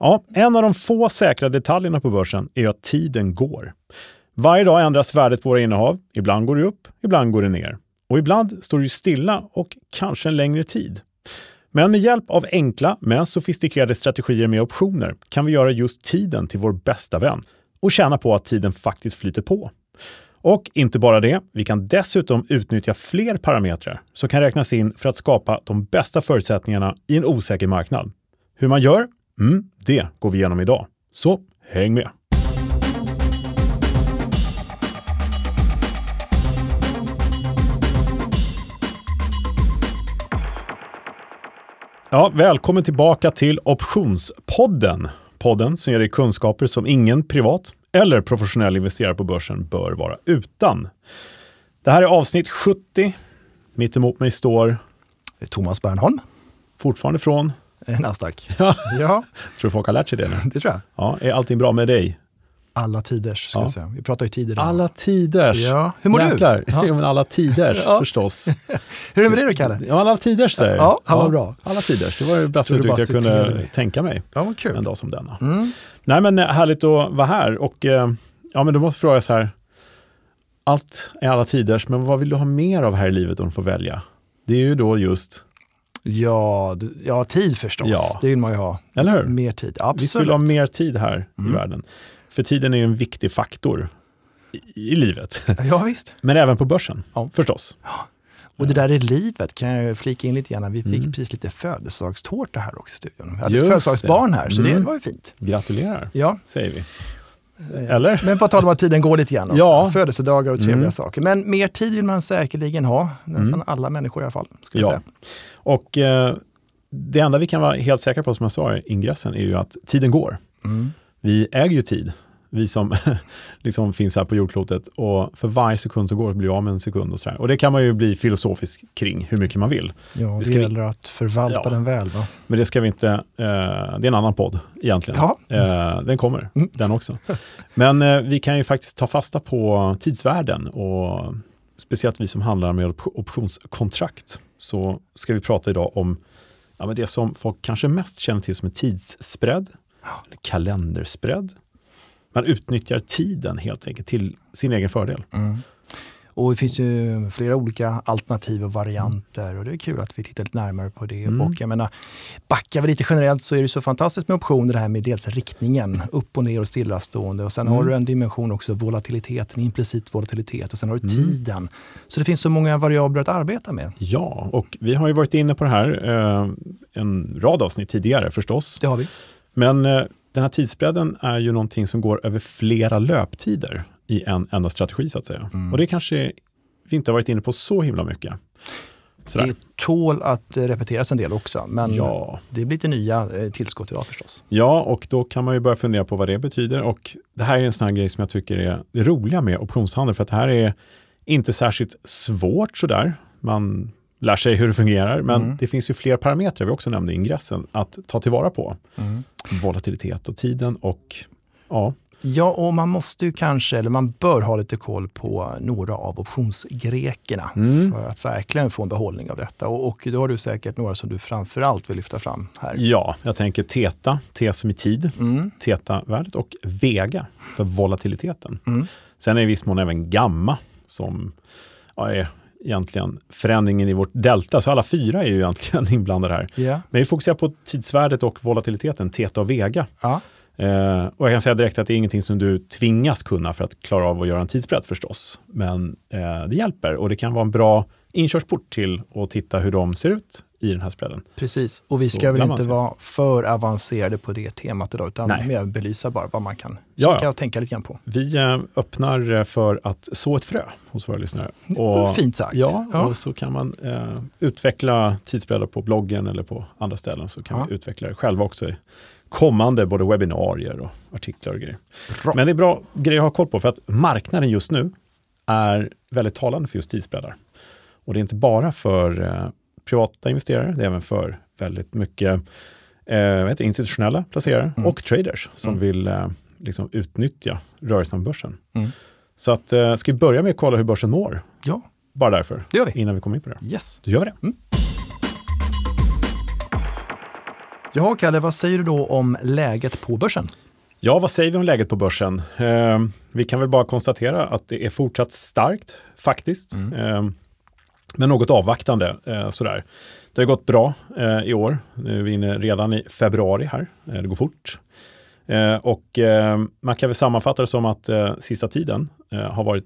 Ja, en av de få säkra detaljerna på börsen är att tiden går. Varje dag ändras värdet på våra innehav. Ibland går det upp, ibland går det ner. Och ibland står det stilla och kanske en längre tid. Men med hjälp av enkla men sofistikerade strategier med optioner kan vi göra just tiden till vår bästa vän och tjäna på att tiden faktiskt flyter på. Och inte bara det, vi kan dessutom utnyttja fler parametrar som kan räknas in för att skapa de bästa förutsättningarna i en osäker marknad. Hur man gör? Mm, det går vi igenom idag. Så häng med! Ja, välkommen tillbaka till Optionspodden. Podden som ger dig kunskaper som ingen privat eller professionell investerare på börsen bör vara utan. Det här är avsnitt 70. Mitt emot mig står Thomas Bernholm. Fortfarande från? Nasdaq. Ja. ja. Tror du folk har lärt sig det nu? Det tror jag. Ja, är allting bra med dig? Alla tiders, ska ja. jag säga. Vi pratar ju tider. Då. Alla tiders. Ja. Hur mår Jäklar. du? Ja. ja, men alla tiders ja. förstås. Hur är det med dig då, Kalle? Ja, alla tiders säger jag. Ja, han var bra. Alla tiders. Det var det bästa uttryck jag kunde tänka mig. Ja, kul. En dag som denna. Mm. Nej, men eh, härligt att vara här. Och eh, ja, men då måste fråga så här. Allt är alla tiders, men vad vill du ha mer av här i livet om du får välja? Det är ju då just Ja, ja tid förstås. Ja. Det vill man ju ha. Eller hur? Mer tid, absolut. Vi vill ha mer tid här mm. i världen. För tiden är ju en viktig faktor i, i livet. Ja, visst. Men även på börsen, ja. förstås. Ja. Och det där är livet, kan jag flika in lite grann. Vi fick mm. precis lite födelsedagstårta här också i studion. Vi hade födelsedagsbarn här, så mm. det var ju fint. Gratulerar, ja. säger vi. Eller? Men på tal om att tiden går lite grann också. Ja. Födelsedagar och trevliga mm. saker. Men mer tid vill man säkerligen ha. Nästan mm. alla människor i alla fall. Skulle ja. säga. Och eh, det enda vi kan vara helt säkra på, som jag sa i ingressen, är ju att tiden går. Mm. Vi äger ju tid vi som liksom finns här på jordklotet. Och för varje sekund som går blir av med en sekund. Och, så och det kan man ju bli filosofisk kring hur mycket man vill. Ja, det, det gäller vi, att förvalta ja, den väl. Va? Men det ska vi inte, eh, det är en annan podd egentligen. Ja. Eh, den kommer, mm. den också. Men eh, vi kan ju faktiskt ta fasta på tidsvärden och speciellt vi som handlar med optionskontrakt. Så ska vi prata idag om ja, men det som folk kanske mest känner till som en tidsspread, kalenderspread man utnyttjar tiden helt enkelt till sin egen fördel. Mm. Och det finns ju flera olika alternativ och varianter och det är kul att vi tittar lite närmare på det. Mm. Och jag menar, backar vi lite generellt så är det så fantastiskt med optioner det här med dels riktningen, upp och ner och stillastående. Och sen mm. har du en dimension också, volatiliteten, implicit volatilitet och sen har du mm. tiden. Så det finns så många variabler att arbeta med. Ja, och vi har ju varit inne på det här eh, en rad avsnitt tidigare förstås. Det har vi. Men eh, den här tidsbredden är ju någonting som går över flera löptider i en enda strategi så att säga. Mm. Och det kanske vi inte har varit inne på så himla mycket. Sådär. Det tål att repeteras en del också, men ja. det blir lite nya eh, tillskott idag förstås. Ja, och då kan man ju börja fundera på vad det betyder. Och det här är en sån här grej som jag tycker är det roliga med optionshandel, för att det här är inte särskilt svårt sådär. Man lär sig hur det fungerar. Men mm. det finns ju fler parametrar, vi också nämnde i ingressen, att ta tillvara på. Mm. Volatilitet och tiden och ja. Ja, och man måste ju kanske, eller man bör ha lite koll på några av optionsgrekerna mm. för att verkligen få en behållning av detta. Och, och då har du säkert några som du framförallt vill lyfta fram här. Ja, jag tänker TETA, T som i tid, mm. TETA-värdet och VEGA för volatiliteten. Mm. Sen är i viss mån även GAMMA som ja, är egentligen förändringen i vårt delta, så alla fyra är ju egentligen inblandade här. Yeah. Men vi fokuserar på tidsvärdet och volatiliteten, Teta och Vega. Ja. Eh, och jag kan säga direkt att det är ingenting som du tvingas kunna för att klara av att göra en tidsbredd förstås. Men eh, det hjälper och det kan vara en bra inkörsport till att titta hur de ser ut i den här spreaden. Precis, och vi ska väl inte vara för avancerade på det temat idag, utan Nej. mer belysa bara vad man kan kika ja. och tänka lite grann på. Vi eh, öppnar för att så ett frö hos våra lyssnare. Och, Fint sagt. Ja, ja, och så kan man eh, utveckla tidsbreddar på bloggen eller på andra ställen, så kan ja. vi utveckla det själva också i kommande både webbinarier och artiklar och grejer. Bra. Men det är bra grejer att ha koll på, för att marknaden just nu är väldigt talande för just tidsbreddar. Och det är inte bara för eh, privata investerare, det är även för väldigt mycket eh, institutionella placerare mm. och traders som mm. vill eh, liksom utnyttja rörelsen på börsen. Mm. Så att, eh, ska vi börja med att kolla hur börsen mår? Ja. Bara därför, det gör vi. innan vi kommer in på det. Yes. Då gör vi det. Mm. Jaha, Kalle, vad säger du då om läget på börsen? Ja, vad säger vi om läget på börsen? Eh, vi kan väl bara konstatera att det är fortsatt starkt faktiskt. Mm. Eh, men något avvaktande eh, sådär. Det har gått bra eh, i år. Nu är vi inne redan i februari här. Eh, det går fort. Eh, och eh, man kan väl sammanfatta det som att eh, sista tiden eh, har varit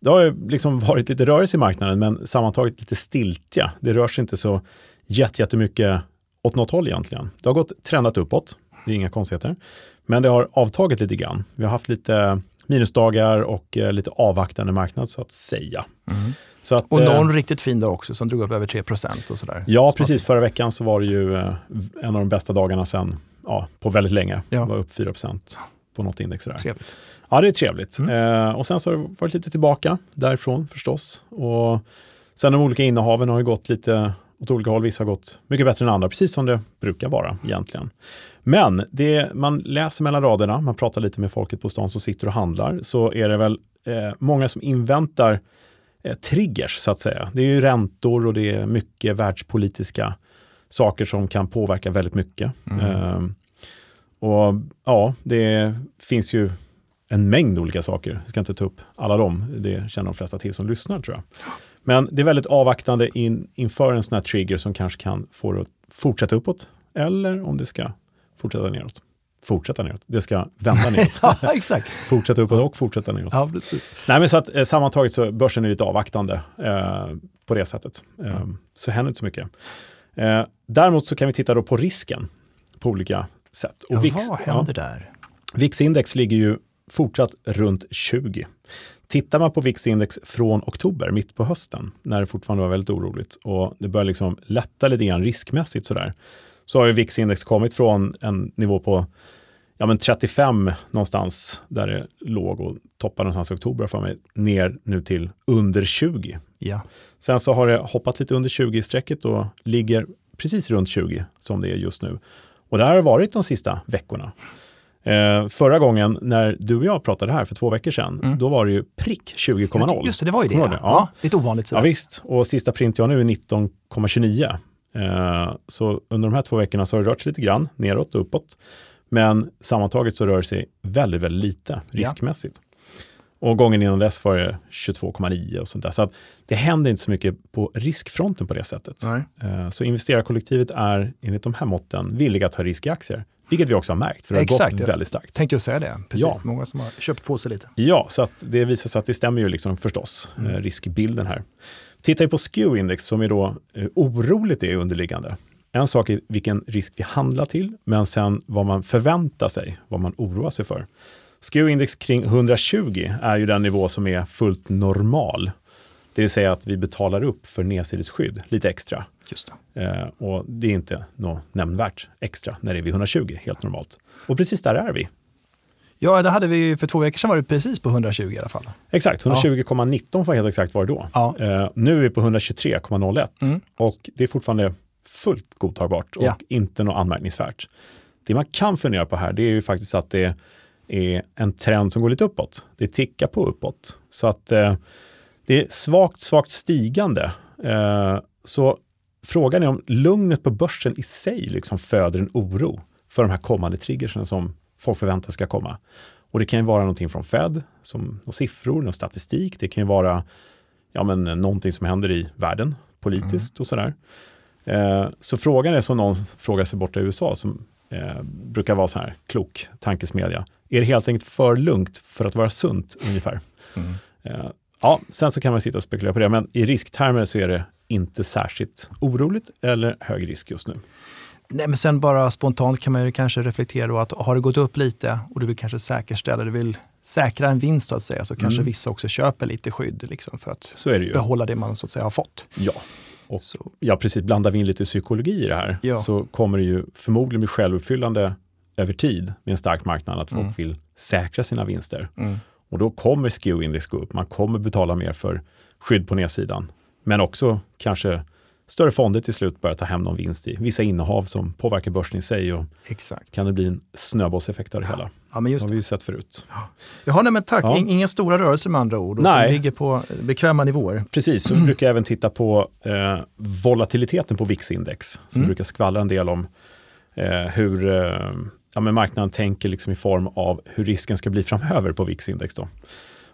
det har liksom varit lite rörelse i marknaden men sammantaget lite stiltja. Det rör sig inte så jättemycket åt något håll egentligen. Det har gått trendat uppåt, det är inga konstigheter. Men det har avtagit lite grann. Vi har haft lite minusdagar och lite avvaktande marknad så att säga. Mm. Att, och någon eh, riktigt fin dag också som drog upp över 3 och sådär. Ja, precis. Förra veckan så var det ju eh, en av de bästa dagarna sen, ja, på väldigt länge. Ja. Det var upp 4% på något index. Sådär. Trevligt. Ja, det är trevligt. Mm. Eh, och sen så har det varit lite tillbaka därifrån förstås. Och sen de olika innehaven har ju gått lite åt olika håll. Vissa har gått mycket bättre än andra, precis som det brukar vara egentligen. Men det man läser mellan raderna, man pratar lite med folket på stan som sitter och handlar, så är det väl eh, många som inväntar eh, triggers så att säga. Det är ju räntor och det är mycket världspolitiska saker som kan påverka väldigt mycket. Mm. Eh, och ja, det finns ju en mängd olika saker. Jag ska inte ta upp alla dem. Det känner de flesta till som lyssnar tror jag. Men det är väldigt avvaktande in, inför en sån här trigger som kanske kan få det att fortsätta uppåt eller om det ska fortsätta neråt. Fortsätta neråt. Det ska vända neråt. ja, exakt. fortsätta uppåt och fortsätta neråt. Ja, precis. Nej, men så att, eh, sammantaget så börsen är lite avvaktande eh, på det sättet. Eh, mm. Så händer inte så mycket. Eh, däremot så kan vi titta då på risken på olika sätt. Och ja, VIX, vad händer ja, där? VIX-index ligger ju fortsatt runt 20. Tittar man på VIX-index från oktober, mitt på hösten, när det fortfarande var väldigt oroligt och det börjar liksom lätta lite grann riskmässigt sådär, så har ju VIX-index kommit från en nivå på ja, men 35 någonstans där det låg och toppade någonstans i oktober för mig, ner nu till under 20. Ja. Sen så har det hoppat lite under 20-strecket och ligger precis runt 20 som det är just nu. Och det här har varit de sista veckorna. Eh, förra gången när du och jag pratade här för två veckor sedan, mm. då var det ju prick 20,0. Just det, det var ju det. Ja. Ja. ja. lite ovanligt. Sådär. Ja, visst, och sista print jag nu är 19,29. Eh, så under de här två veckorna så har det rört sig lite grann neråt och uppåt. Men sammantaget så rör det sig väldigt, väldigt lite riskmässigt. Ja. Och gången innan dess var det 22,9 och sånt där. Så att det händer inte så mycket på riskfronten på det sättet. Eh, så investerarkollektivet är enligt de här måtten villiga att ta risk i aktier. Vilket vi också har märkt, för det har Exakt, gått väldigt starkt. Tänkte jag säga det. Precis, ja. många som har köpt på sig lite. Ja, så att det visar sig att det stämmer ju liksom förstås, mm. eh, riskbilden här. Tittar vi på SKEW-index som är då eh, oroligt är underliggande. En sak är vilken risk vi handlar till, men sen vad man förväntar sig, vad man oroar sig för. SKEW-index kring 120 är ju den nivå som är fullt normal. Det vill säga att vi betalar upp för nedsidesskydd lite extra. Just det. Eh, och det är inte något nämnvärt extra när det är vid 120, helt normalt. Och precis där är vi. Ja, det hade vi för två veckor sedan var det precis på 120 i alla fall. Exakt, 120,19 ja. för helt exakt var det då. Ja. Eh, nu är vi på 123,01 mm. och det är fortfarande fullt godtagbart och ja. inte något anmärkningsvärt. Det man kan fundera på här, det är ju faktiskt att det är en trend som går lite uppåt. Det tickar på uppåt. Så att eh, det är svagt, svagt stigande. Eh, så frågan är om lugnet på börsen i sig liksom föder en oro för de här kommande triggersen som folk förväntar ska komma. Och det kan ju vara någonting från Fed, som siffror, någon statistik. Det kan ju vara ja, men, någonting som händer i världen politiskt mm. och sådär. Eh, så frågan är som någon frågar sig borta i USA, som eh, brukar vara så här klok tankesmedja. Är det helt enkelt för lugnt för att vara sunt ungefär? Mm. Eh, ja, sen så kan man sitta och spekulera på det, men i risktermer så är det inte särskilt oroligt eller hög risk just nu. Nej, men sen bara spontant kan man ju kanske reflektera då att har det gått upp lite och du vill kanske säkerställa, du vill säkra en vinst så att säga, så kanske mm. vissa också köper lite skydd liksom, för att det behålla det man så att säga har fått. Ja, och så. ja, precis. Blandar vi in lite psykologi i det här ja. så kommer det ju förmodligen bli självuppfyllande över tid med en stark marknad att folk mm. vill säkra sina vinster. Mm. Och då kommer SKEW-index gå upp. Man kommer betala mer för skydd på nedsidan. Men också kanske större fonder till slut börjar ta hem någon vinst i vissa innehav som påverkar börsen i sig. Och Exakt. Kan det bli en snöbollseffekt av det hela? Ja, men just det har vi ju sett förut. Jaha, nej men tack. Ja. Inga stora rörelser med andra ord. Nej. De ligger på bekväma nivåer. Precis, så brukar jag även titta på eh, volatiliteten på VIX-index som mm. brukar skvallra en del om eh, hur eh, ja, men marknaden tänker liksom i form av hur risken ska bli framöver på VIX-index. Då.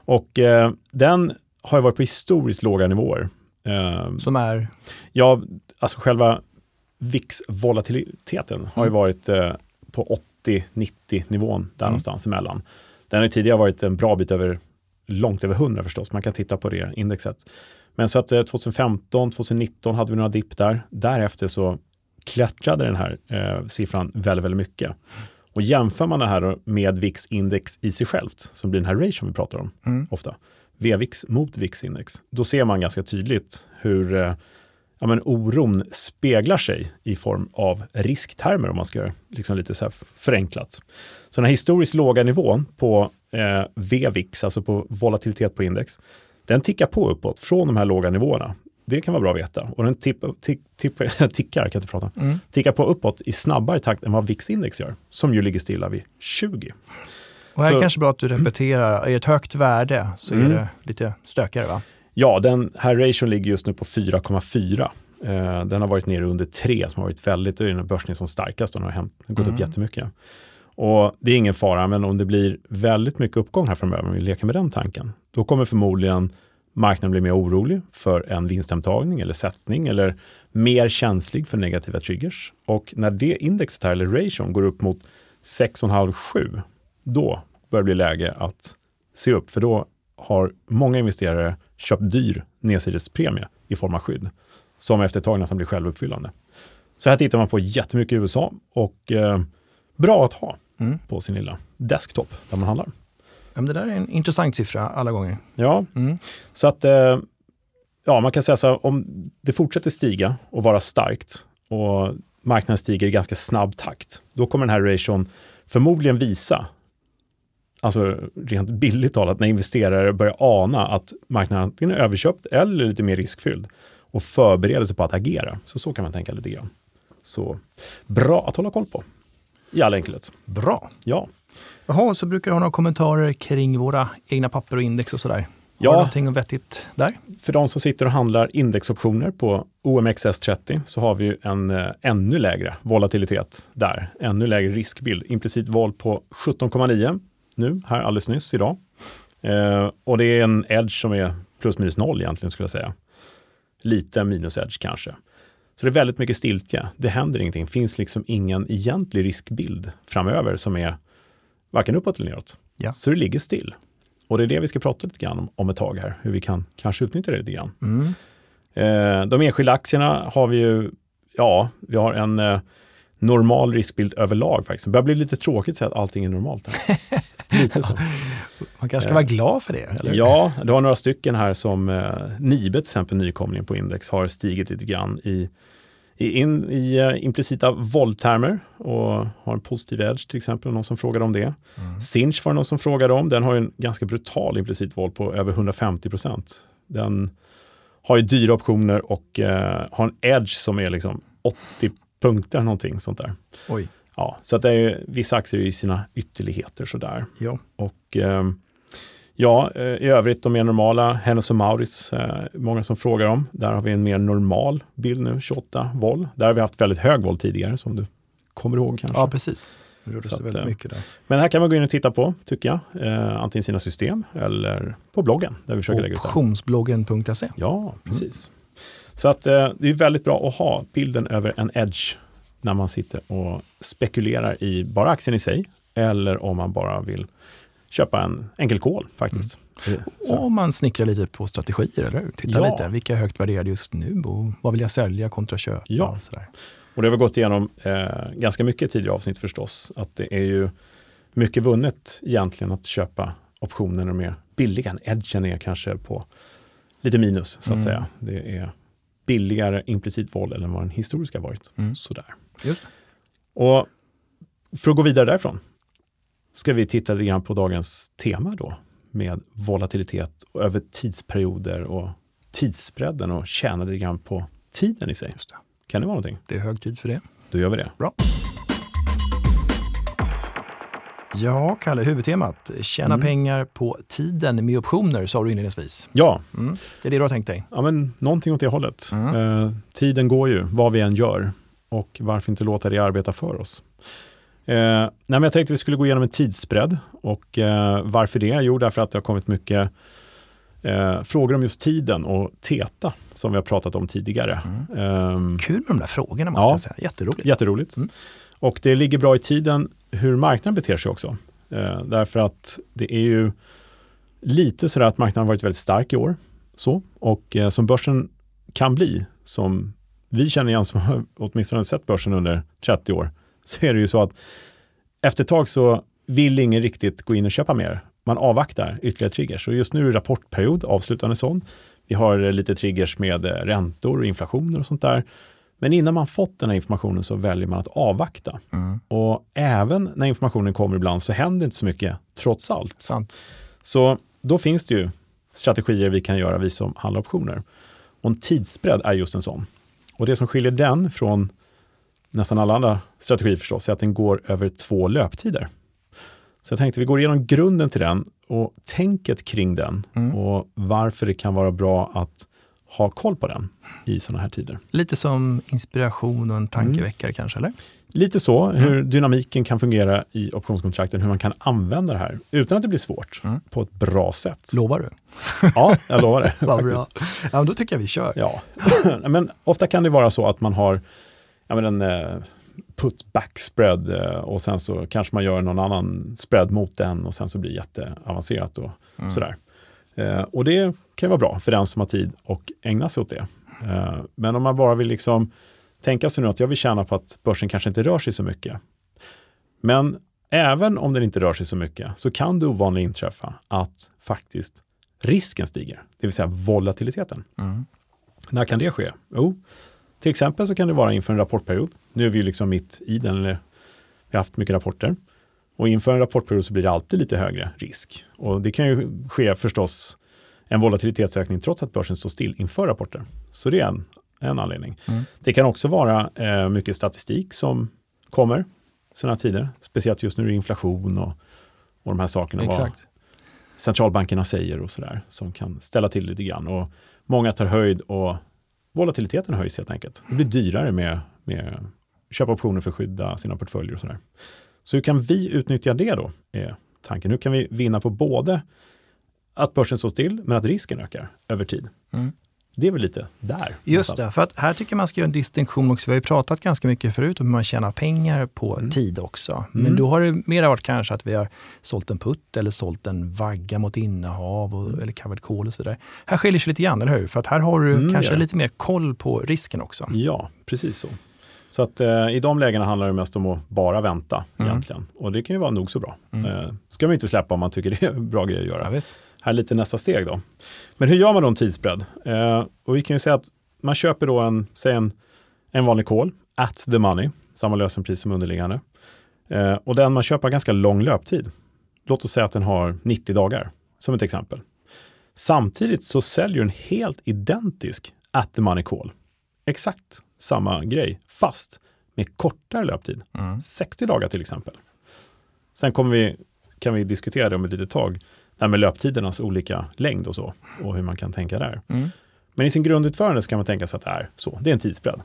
Och eh, den har ju varit på historiskt låga nivåer. Eh, Som är? Ja, alltså själva VIX-volatiliteten har ju mm. varit eh, på 80-90 nivån där mm. någonstans emellan. Den har tidigare varit en bra bit över, långt över 100 förstås, man kan titta på det indexet. Men så att 2015, eh, 2019 hade vi några dipp där. Därefter så klättrade den här eh, siffran väldigt, väldigt mycket. Och jämför man det här med VIX-index i sig självt, som blir den här ration vi pratar om mm. ofta, VVIX mot VIX-index, då ser man ganska tydligt hur eh, ja, men oron speglar sig i form av risktermer om man ska göra liksom lite så här förenklat. Så den här historiskt låga nivån på eh, VVIX, alltså på volatilitet på index, den tickar på uppåt från de här låga nivåerna. Det kan vara bra att veta. Och den tipp, tick, tipp, tickar, kan inte prata, mm. tickar på uppåt i snabbare takt än vad VIX-index gör, som ju ligger stilla vid 20. Och här är det kanske bra att du repeterar, i ett högt värde så mm. är det lite stökigare va? Ja, den här ration ligger just nu på 4,4. Eh, den har varit nere under 3 som har varit väldigt, det är den börsen som starkast, den har gått mm. upp jättemycket. Och det är ingen fara, men om det blir väldigt mycket uppgång här framöver, om vi leker med den tanken, då kommer förmodligen marknaden bli mer orolig för en vinsthemtagning eller sättning eller mer känslig för negativa triggers. Och när det indexet här, eller ration, går upp mot 6,5-7, då börjar bli läge att se upp, för då har många investerare köpt dyr nedsidespremie i form av skydd, som efter ett tag nästan blir självuppfyllande. Så här tittar man på jättemycket i USA och eh, bra att ha mm. på sin lilla desktop där man handlar. Ja, det där är en intressant siffra alla gånger. Ja, mm. så att eh, ja, man kan säga så här, om det fortsätter stiga och vara starkt och marknaden stiger i ganska snabb takt, då kommer den här ration förmodligen visa, alltså rent billigt talat, när investerare börjar ana att marknaden antingen är överköpt eller lite mer riskfylld och förbereder sig på att agera. Så så kan man tänka lite grann. Så bra att hålla koll på i all enkelhet. Bra. Ja. Jaha, så brukar du ha några kommentarer kring våra egna papper och index och sådär? Ja. Har du någonting vettigt där? För de som sitter och handlar indexoptioner på OMXS30 så har vi ju en eh, ännu lägre volatilitet där. Ännu lägre riskbild. Implicit vol på 17,9 nu, här alldeles nyss idag. Eh, och det är en edge som är plus minus noll egentligen skulle jag säga. Lite minus edge kanske. Så det är väldigt mycket stiltje. Det händer ingenting. Det finns liksom ingen egentlig riskbild framöver som är varken uppåt eller neråt. Ja. Så det ligger still. Och det är det vi ska prata lite grann om, om ett tag här, hur vi kan kanske utnyttja det lite grann. Mm. Eh, de enskilda aktierna har vi ju, ja, vi har en eh, normal riskbild överlag faktiskt. Det börjar bli lite tråkigt att säga att allting är normalt. lite så. Man kanske ska eh, vara glad för det? Eller? Ja, det har några stycken här som eh, Nibe, till exempel nykomling på index, har stigit lite grann i i, in, i uh, implicita våldtermer och har en positiv edge till exempel, någon som frågade om det. Mm. Sinch var det någon som frågade om, den har en ganska brutal implicit våld på över 150 procent. Den har ju dyra optioner och uh, har en edge som är liksom 80 punkter, någonting sånt där. Oj. Ja, så att det är, vissa aktier är i sina ytterligheter sådär. Ja. Och Ja, eh, i övrigt de mer normala, Hennes och Mauritz, eh, många som frågar om. Där har vi en mer normal bild nu, 28 vol. Där har vi haft väldigt hög vol tidigare, som du kommer ihåg kanske. Ja, precis. Det rörde sig väldigt eh, mycket där. Men här kan man gå in och titta på, tycker jag. Eh, antingen sina system eller på bloggen, där vi försöker lägga ut det. Optionsbloggen.se. Ja, precis. Mm. Så att eh, det är väldigt bra att ha bilden över en edge när man sitter och spekulerar i bara aktien i sig, eller om man bara vill köpa en enkel kol faktiskt. Mm. Och man snickrar lite på strategier, eller hur? Titta ja. lite, vilka är högt värderade just nu och vad vill jag sälja kontra köpa? Ja, och, sådär. och det har vi gått igenom eh, ganska mycket i tidigare avsnitt förstås, att det är ju mycket vunnet egentligen att köpa optioner och mer billiga. Edgen är kanske på lite minus så att mm. säga. Det är billigare implicit våld än vad den historiska varit. Mm. Sådär. Just. Och för att gå vidare därifrån, ska vi titta lite grann på dagens tema då med volatilitet och över tidsperioder och tidsspreaden och tjäna lite grann på tiden i sig. Det. Kan det vara någonting? Det är hög tid för det. Då gör vi det. Bra. Ja, Kalle, huvudtemat. Tjäna mm. pengar på tiden med optioner, sa du inledningsvis. Ja. Mm. Det är det du har tänkt dig? Ja, men någonting åt det hållet. Mm. Uh, tiden går ju, vad vi än gör. Och varför inte låta det arbeta för oss? Eh, nej, jag tänkte vi skulle gå igenom en tidsspread och eh, varför det? Jo, därför att det har kommit mycket eh, frågor om just tiden och TETA som vi har pratat om tidigare. Mm. Kul med de där frågorna måste ja, jag säga, jätteroligt. Jätteroligt. Mm. Och det ligger bra i tiden hur marknaden beter sig också. Eh, därför att det är ju lite sådär att marknaden har varit väldigt stark i år. Så, och eh, som börsen kan bli, som vi känner igen som har åtminstone sett börsen under 30 år, så är det ju så att efter ett tag så vill ingen riktigt gå in och köpa mer. Man avvaktar ytterligare triggers. Och just nu är det rapportperiod, avslutande sån. Vi har lite triggers med eh, räntor och inflationer och sånt där. Men innan man fått den här informationen så väljer man att avvakta. Mm. Och även när informationen kommer ibland så händer inte så mycket trots allt. Sant. Så då finns det ju strategier vi kan göra, vi som handlar optioner. Och en tidsbredd är just en sån. Och det som skiljer den från nästan alla andra strategier förstås, är att den går över två löptider. Så jag tänkte vi går igenom grunden till den och tänket kring den mm. och varför det kan vara bra att ha koll på den i sådana här tider. Lite som inspiration och en tankeväckare mm. kanske, eller? Lite så, mm. hur dynamiken kan fungera i optionskontrakten, hur man kan använda det här utan att det blir svårt mm. på ett bra sätt. Lovar du? Ja, jag lovar det. Vad bra. Ja, då tycker jag vi kör. Ja, men ofta kan det vara så att man har ja, men en eh, put back spread eh, och sen så kanske man gör någon annan spread mot den och sen så blir det jätteavancerat och mm. sådär. Eh, och det kan vara bra för den som har tid och ägna sig åt det. Eh, men om man bara vill liksom tänka sig nu att jag vill tjäna på att börsen kanske inte rör sig så mycket. Men även om den inte rör sig så mycket så kan det ovanliga inträffa att faktiskt risken stiger, det vill säga volatiliteten. Mm. När kan det ske? Jo, till exempel så kan det vara inför en rapportperiod. Nu är vi liksom mitt i den, eller vi har haft mycket rapporter. Och inför en rapportperiod så blir det alltid lite högre risk. Och det kan ju ske förstås en volatilitetsökning trots att börsen står still inför rapporter. Så det är en, en anledning. Mm. Det kan också vara eh, mycket statistik som kommer sådana tider. Speciellt just nu är det inflation och, och de här sakerna. Exakt. Vad centralbankerna säger och sådär som kan ställa till lite grann. Och många tar höjd och volatiliteten höjs helt enkelt. Det blir dyrare med, med köpa optioner för att skydda sina portföljer och sådär. Så hur kan vi utnyttja det då? Är tanken. Hur kan vi vinna på både att börsen står still, men att risken ökar över tid? Mm. Det är väl lite där. Just någonstans. det, för att här tycker man ska göra en distinktion också. Vi har ju pratat ganska mycket förut om hur man tjänar pengar på mm. tid också. Men mm. då har det mer varit kanske att vi har sålt en putt eller sålt en vagga mot innehav och, mm. eller covered call och så vidare. Här skiljer sig lite grann, eller hur? För att här har du mm, kanske ja. lite mer koll på risken också. Ja, precis så. Så att eh, i de lägena handlar det mest om att bara vänta mm. egentligen. Och det kan ju vara nog så bra. Mm. Eh, ska man inte släppa om man tycker det är bra grej att göra. Ja, här är lite nästa steg då. Men hur gör man då en tidsbredd? Eh, och vi kan ju säga att man köper då en, säg en, en vanlig call, at the money, samma lösenpris som underliggande. Eh, och den man köper har ganska lång löptid. Låt oss säga att den har 90 dagar, som ett exempel. Samtidigt så säljer en helt identisk at the money call. Exakt samma grej, fast med kortare löptid. Mm. 60 dagar till exempel. Sen kommer vi, kan vi diskutera det om ett litet tag, det här med löptidernas olika längd och så, och hur man kan tänka där. Mm. Men i sin grundutförande så kan man tänka sig att det är så, det är en tidsbredd.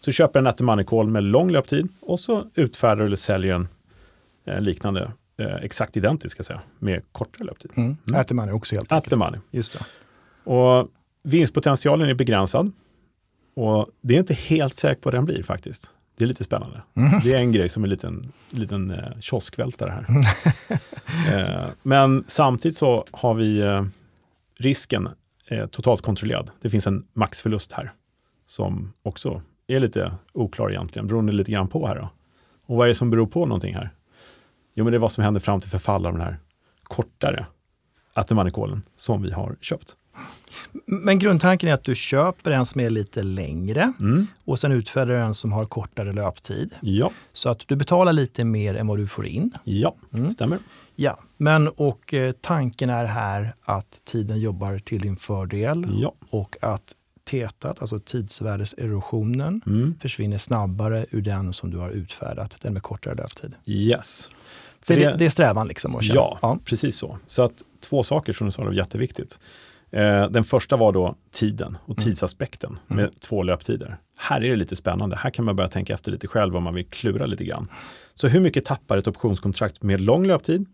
Så du köper en at money call med lång löptid och så utfärdar eller säljer en eh, liknande, eh, exakt identisk ska säga, med kortare löptid. Mm. Mm. At money också helt enkelt. At the money. Just det. Och vinstpotentialen är begränsad. Och det är inte helt säkert vad den blir faktiskt. Det är lite spännande. Mm. Det är en grej som är en liten, liten eh, kioskvältare här. eh, men samtidigt så har vi eh, risken eh, totalt kontrollerad. Det finns en maxförlust här som också är lite oklar egentligen, beroende lite grann på här. Då. Och vad är det som beror på någonting här? Jo, men det är vad som händer fram till förfall av den här kortare Atemanikolen som vi har köpt. Men grundtanken är att du köper en som är lite längre mm. och sen utfärdar du en som har kortare löptid. Ja. Så att du betalar lite mer än vad du får in. Ja, mm. stämmer. Ja, men och eh, tanken är här att tiden jobbar till din fördel ja. och att tetat, alltså tidsvärdeserosionen, mm. försvinner snabbare ur den som du har utfärdat, den med kortare löptid. Yes. det, det, det är strävan liksom? Ja, ja, precis så. Så att två saker som du sa är jätteviktigt. Eh, den första var då tiden och Mm. tidsaspekten med två löptider. Här är det lite spännande. Här kan man börja tänka efter lite själv om man vill klura lite grann. Så hur mycket tappar ett optionskontrakt med lång löptid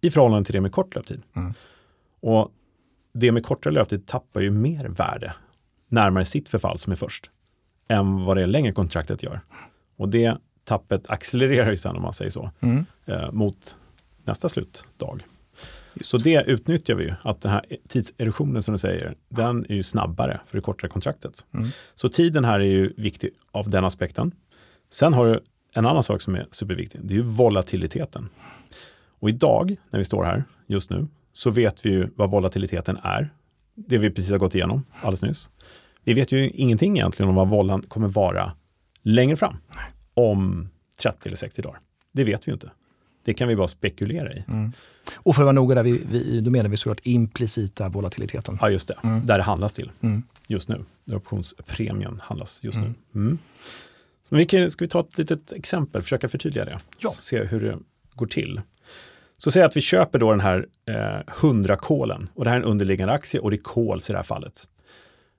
i förhållande till det med kort löptid? Mm. Och det med kortare löptid tappar ju mer värde närmare sitt förfall som är först än vad det längre kontraktet gör. Och det tappet accelererar ju sen om man säger så Mm. eh, mot nästa slutdag. Så det utnyttjar vi ju, att den här tidserosionen som du säger, den är ju snabbare för det kortare kontraktet. Mm. Så tiden här är ju viktig av den aspekten. Sen har du en annan sak som är superviktig, det är ju volatiliteten. Och idag, när vi står här just nu, så vet vi ju vad volatiliteten är. Det vi precis har gått igenom alldeles nyss. Vi vet ju ingenting egentligen om vad volan kommer vara längre fram. Om 30 eller 60 dagar. Det vet vi ju inte. Det kan vi bara spekulera i. Mm. Och för att vara noga där, vi, vi, då menar vi såklart implicita volatiliteten. Ja, just det. Mm. Där det handlas till Mm. just nu. Där optionspremien handlas just Mm. nu. Mm. Så vi kan, ska vi ta ett litet exempel, försöka förtydliga det? Ja. Se hur det går till. Så säg att vi köper då den här eh, 100 kolen och det här är en underliggande aktie och det är kols i det här fallet.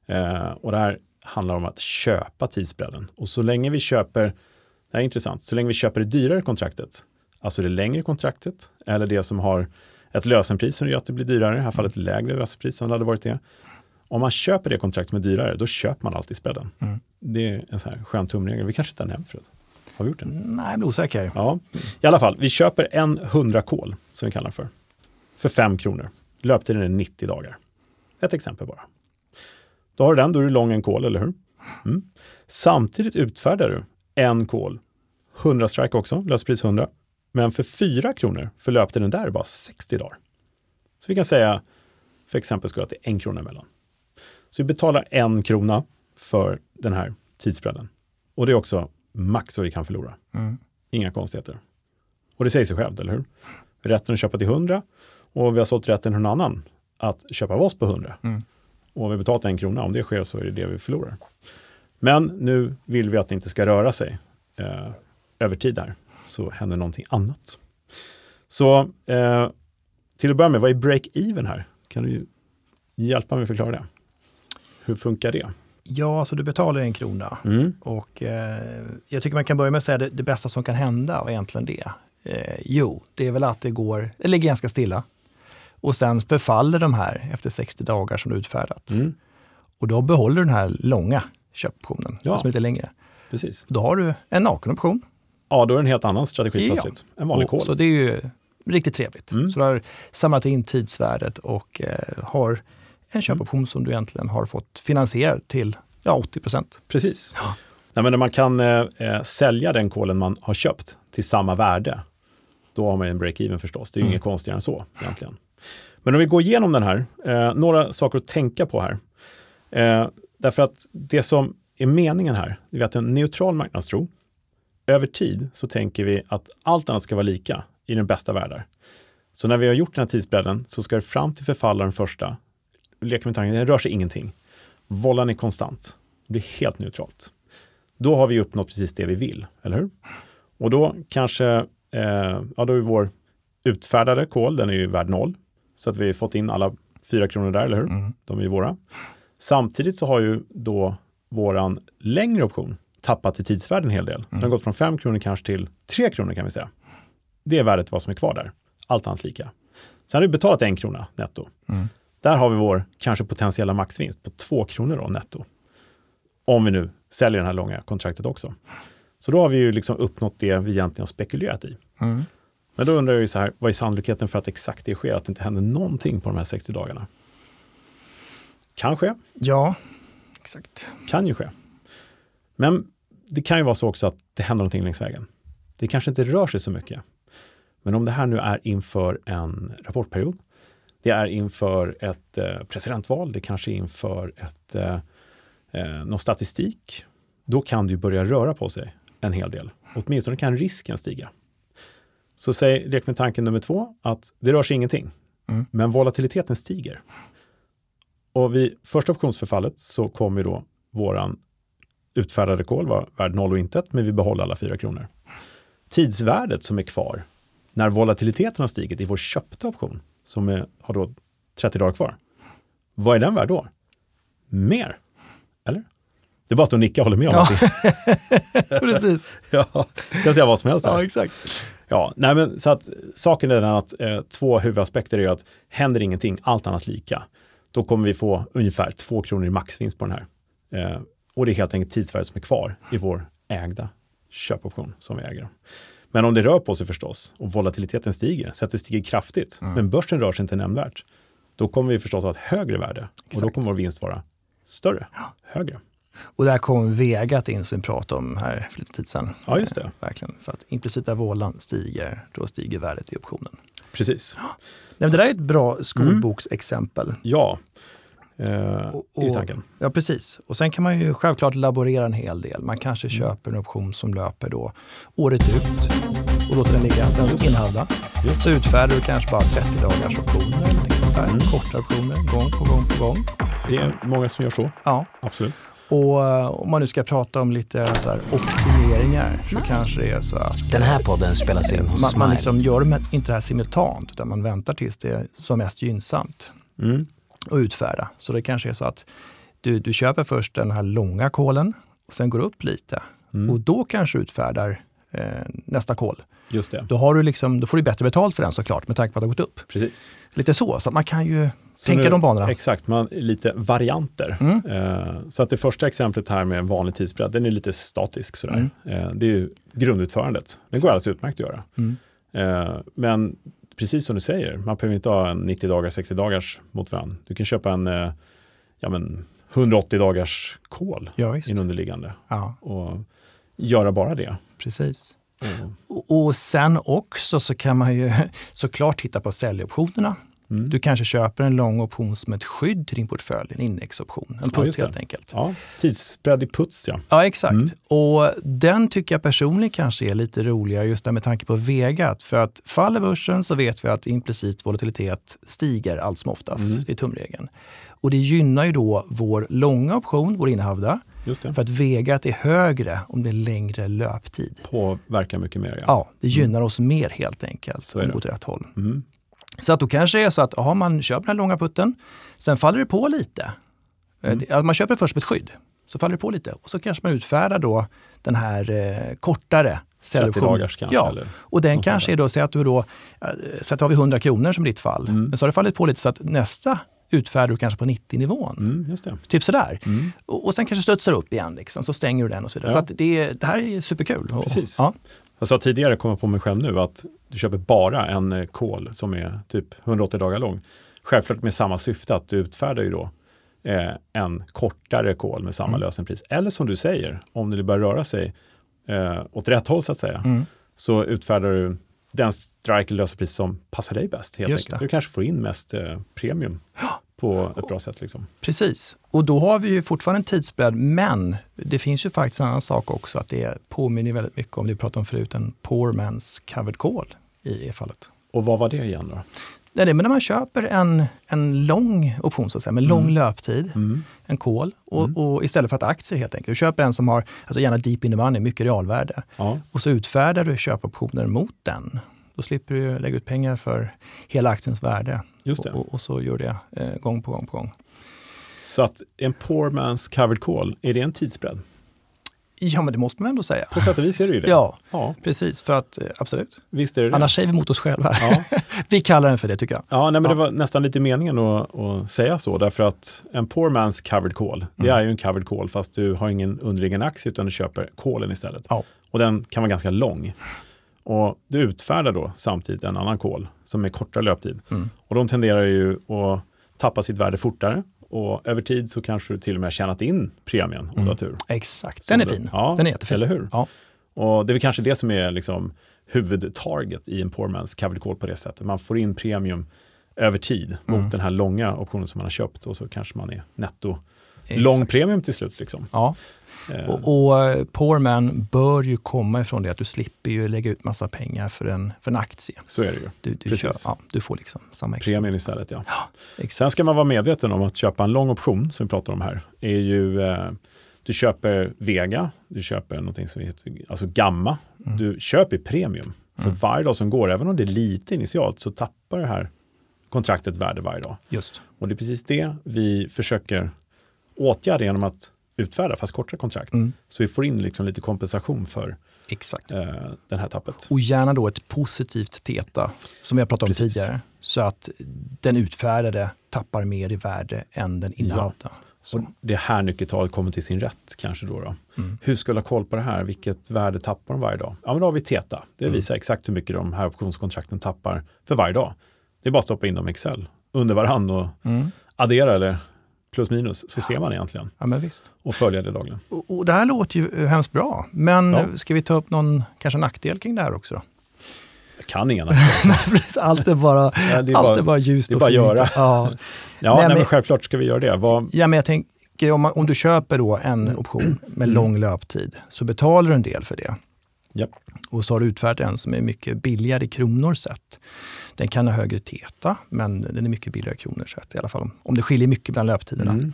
Eh, och det här handlar om att köpa tidsbredden. Och så länge vi köper, det här är intressant, så länge vi köper det dyrare kontraktet, alltså det längre kontraktet eller det som har ett lösenpris som gör att det blir dyrare, i det här fallet lägre lösenpris än det hade varit det. Om man köper det kontrakt som är dyrare, då köper man alltid spreaden. Mm. Det är en sån här skön tumregel. Vi kanske inte har nämnt förut. Har vi gjort det? Nej, jag blir osäker. Ja, i alla fall. Vi köper en 100 kol, som vi kallar den för, för 5 kronor. Löptiden är 90 dagar. Ett exempel bara. Då har du den, då är du lång en kol, eller hur? Mm. Samtidigt utfärdar du en kol, 100 strike också, löspris 100, men för 4 kronor för löptiden där är bara 60 dagar. Så vi kan säga, för exempel skulle att det är en krona emellan. Så vi betalar en krona för den här tidsbredden. Och det är också max vad vi kan förlora. Mm. Inga konstigheter. Och det säger sig självt, eller hur? Rätten att köpa till 100 och vi har sålt rätten till någon annan att köpa av oss på 100. Mm. Och vi har betalat en krona, om det sker så är det det vi förlorar. Men nu vill vi att det inte ska röra sig eh, över tid här, så händer någonting annat. Så eh, till att börja med, vad är break-even här? Kan du hjälpa mig förklara det? Hur funkar det? Ja, alltså du betalar en krona. Mm. Och eh, jag tycker man kan börja med att säga det, det bästa som kan hända, vad egentligen det? Eh, jo, det är väl att det går, det ligger ganska stilla. Och sen förfaller de här efter 60 dagar som du utfärdat. Mm. Och då behåller du den här långa köpoptionen, Ja. som är lite längre. Precis. Då har du en nakenoption. Ja, då är det en helt annan strategi Ja. plötsligt. En vanlig Och- kol. Så det är ju riktigt trevligt. Mm. Så du har samlat in tidsvärdet och eh, har en köpoption som du egentligen har fått finansiera till ja, 80 procent. Precis. Ja. Nej, men när man kan eh, eh, sälja den kolen man har köpt till samma värde, då har man en break-even förstås. Det är ju Mm. inget konstigare än så egentligen. Men om vi går igenom den här, eh, några saker att tänka på här. Eh, därför att det som är meningen här, det är att en neutral marknadstro, över tid så tänker vi att allt annat ska vara lika i den bästa världar. Så när vi har gjort den här tidsbredden så ska det fram till förfallaren första, leker med tanken, det rör sig ingenting. Vollan är konstant, det blir helt neutralt. Då har vi uppnått precis det vi vill, eller hur? Och då kanske, eh, ja då är vår utfärdade kol, den är ju värd noll. Så att vi har fått in alla fyra kronor där, eller hur? Mm. De är ju våra. Samtidigt så har ju då våran längre option tappat i tidsvärde en hel del. Så den har gått från fem kronor kanske till tre kronor kan vi säga. Det är värdet vad som är kvar där. Allt annat lika. Sen har vi betalat en krona netto. Mm. Där har vi vår kanske potentiella maxvinst på två kronor då, netto. Om vi nu säljer det här långa kontraktet också. Så då har vi ju liksom uppnått det vi egentligen har spekulerat i. Mm. Men då undrar jag ju så här, vad är sannolikheten för att exakt det sker, att det inte händer någonting på de här 60 dagarna? Kan ske, Ja, exakt. kan ju ske. Men det kan ju vara så också att det händer någonting längs vägen. Det kanske inte rör sig så mycket. Men om det här nu är inför en rapportperiod, det är inför ett eh, presidentval, det kanske är inför ett, eh, eh, någon statistik, då kan det ju börja röra på sig en hel del. Åtminstone kan risken stiga. Så säg, lek med tanken nummer två, att det rör sig ingenting, Mm. men volatiliteten stiger. Och vid första optionsförfallet så kommer då våran utfärdade kol vara värd noll och intet, men vi behåller alla fyra kronor. Tidsvärdet som är kvar när volatiliteten har stigit i vår köpta option, som är, har då 30 dagar kvar, Vad är den värd då? Mer? Eller? Det är bara att stå och nicka och hålla med om Ja. Precis. ja, jag kan säga vad som helst. Här. Ja, exakt. Ja, nej men så att saken är den att eh, två huvudaspekter är att händer ingenting, allt annat lika, då kommer vi få ungefär två kronor i maxvinst på den här. Eh, och det är helt enkelt tidsvärdet som är kvar i vår ägda köpoption som vi äger. Men om det rör på sig förstås och volatiliteten stiger, så att det stiger kraftigt, men börsen rör sig inte nämnvärt, då kommer vi förstås ha ett högre värde och då Exakt. kommer vår vinst vara större, högre. Och där kom Vegat in som vi pratade om här för lite tid sedan. Ja, just det. Eh, Verkligen. För att implicita vålan stiger, då stiger värdet i optionen. Precis. Nej, men det där är ett bra skolboksexempel. Ja, eh, Och- och- tanken. Ja, precis. Och sen kan man ju självklart laborera en hel del. Man kanske köper en option som löper då året ut och låter den ligga, den Just. innehavda. Just. Så utfärdar du kanske bara 30 dagars optioner eller någonting sånt där. Mm. Korta optioner, gång på gång på gång. Det är många som gör så, Ja. absolut. Och eh, om man nu ska prata om lite så här optimeringar så kanske det är så att Den här podden spelas in hos man, man liksom gör det inte det här simultant utan man väntar tills det är som mest gynnsamt Mm. Att utfärda. Så det kanske är så att du, du köper först den här långa kolen och sen går upp lite Mm. och då kanske utfärdar eh, nästa kol. Just det, Då, har du liksom, då får du bättre betalt för den såklart med tanke på att det har gått upp. precis. Lite så, så man kan ju Så tänka nu- de banorna. Exakt, man, lite varianter. Mm. Eh, så att det första exemplet här med vanlig tidsbredd, den är lite statisk sådär. Mm. Eh, det är ju grundutförandet. Den går alldeles utmärkt att göra. Mm. Eh, men precis som du säger, man behöver inte ha en 90 dagars, 60 dagars mot varandra. Du kan köpa en eh, ja, men 180 dagars kol Ja, i en underliggande Ja, och göra bara det. precis. Och, och sen också så kan man ju såklart titta på säljoptionerna. Mm. Du kanske köper en lång option som ett skydd till din portfölj, en indexoption, en Ja, puts det. helt enkelt. ja, tidsbredd i puts ja. Ja, exakt. Mm. Och den tycker jag personligen kanske är lite roligare just där med tanke på Vegat. För att faller börsen så vet vi att implicit volatilitet stiger allt som oftast. Mm. Det är tumregeln. Och det gynnar ju då vår långa option, vår innehavda, för att Vegat är högre om det är längre löptid. Påverkar mycket mer ja. Ja, det gynnar oss mer helt enkelt, Så är det åt rätt håll. Mm. Så att då kanske det är så att aha, man köper den här långa putten, sen faller det på lite. Eh, Mm. det- Att man köper först med ett skydd, så faller det på lite. Och så kanske man utfärdar då den här eh, kortare 30 säljoptionen. dagars kanske. Ja, Eller? och den kanske är då, säg att du då, eh, säg att har vi 100 kronor som ditt fall, Mm. men så har det fallit på lite så att nästa utfärdar du kanske på 90-nivån. Mm, det. Typ sådär. Mm. Och, och sen kanske studsar upp igen, liksom, så stänger du den och så vidare. Ja. Så det, det här är superkul. Precis. Ja, Jag sa tidigare, kommer på mig själv nu, att du köper bara en eh, kol som är typ 180 dagar lång. Självklart med samma syfte att du utfärdar ju då eh, en kortare kol med samma Mm. lösenpris. Eller som du säger, om det börjar röra sig eh, åt rätt håll så att säga, mm. så utfärdar du den strike lösenpris som passar dig bäst helt Just enkelt. det. Du kanske får in mest eh, premium på ett bra sätt. Liksom. Precis. Och då har vi ju fortfarande en tidsbredd, men det finns ju faktiskt en annan sak också, att det påminner väldigt mycket om det vi pratade om förut, en poor man's covered call i det fallet. Och vad var det igen då? Det är när man köper en, en lång option, så att säga, med lång Mm. löptid, Mm. en call, och, Mm. och istället för att aktier helt enkelt. Du köper en som har, alltså gärna deep in the money, mycket realvärde, Ja, och så utfärdar du köpoptioner mot den. Då slipper du lägga ut pengar för hela aktiens värde. just det. Och, och, så gör det eh, gång på gång på gång. Så att en poor man's covered call, är det en tidsbredd? Ja, men det måste man ändå säga. På sätt och vis är det ju det. Ja, ja precis. För att, eh, absolut. visst är det det. Annars säger vi emot oss själva. Ja, Vi kallar den för det tycker jag. ja nej, men Ja. det var nästan lite meningen att, att säga så, därför att en poor man's covered call, det Mm. är ju en covered call fast du har ingen underliggande aktie utan du köper callen istället. Ja. Och den kan vara ganska lång. Och du utfärdar då samtidigt en annan call som är kortare löptid. Mm. Och de tenderar ju att tappa sitt värde fortare och över tid så kanske du till och med har tjänat in premien om Mm. du har tur. Exakt. Som Den är du- fin. Ja, Den är jättefin. Eller hur? Ja. Och det är väl kanske det som är liksom huvudtarget i en poor man's covered call på det sättet. Man får in premium över tid Mm. mot den här långa optionen som man har köpt och så kanske man är netto Exakt. lång premium till slut. Liksom. Ja, Eh, och, och eh, poor man bör ju komma ifrån det att du slipper ju lägga ut massa pengar för en, för en aktie. så är det ju. Du, du, Precis. kör, ja, du får liksom samma expo. Premien istället, ja. Exakt. Sen ska man vara medveten om att köpa en lång option, som vi pratar om här, är ju, eh, du köper Vega, du köper någonting som heter, alltså Gamma, Mm. du köper premium. För Mm. varje dag som går, även om det är lite initialt, så tappar det här kontraktet värde varje dag. Just. Och det är precis det vi försöker åtgärda genom att utfärda fast kortare kontrakt. Mm. Så vi får in liksom lite kompensation för Exakt. eh, den här tappet. Och gärna då ett positivt teta, som vi har pratat om Precis. tidigare. Så att den utfärdade tappar mer i värde än den innehavda. Så. Och det är här nyckeltalet kommer till sin rätt kanske då. då. Mm. Hur ska du ha koll på det här? Vilket värde tappar de varje dag? Ja, men då har vi Teta. Det Mm. visar exakt hur mycket de här optionskontrakten tappar för varje dag. Det är bara att stoppa in dem i Excel under varann och Mm. addera eller plus minus så ser man egentligen Ja, men visst. och följa det dagligen. Och, och det här låter ju eh, hemskt bra. Men Ja. ska vi ta upp någon kanske nackdel kring det här också? Då? Jag kan inga allt är bara, Ja, det är allt bara- är bara ljust det är och bara fint. göra. Ja. Ja, Nej, men men- självklart ska vi göra det. Vad, ja, men jag tänker om, man, om du köper då en option med Mm. lång löptid så betalar du en del för det. Japp. Och så har du utfärdat en som är mycket billigare i kronor sett. Den kan ha högre teta, men den är mycket billigare i kronor sett. I alla fall om, det skiljer mycket bland löptiderna. mm,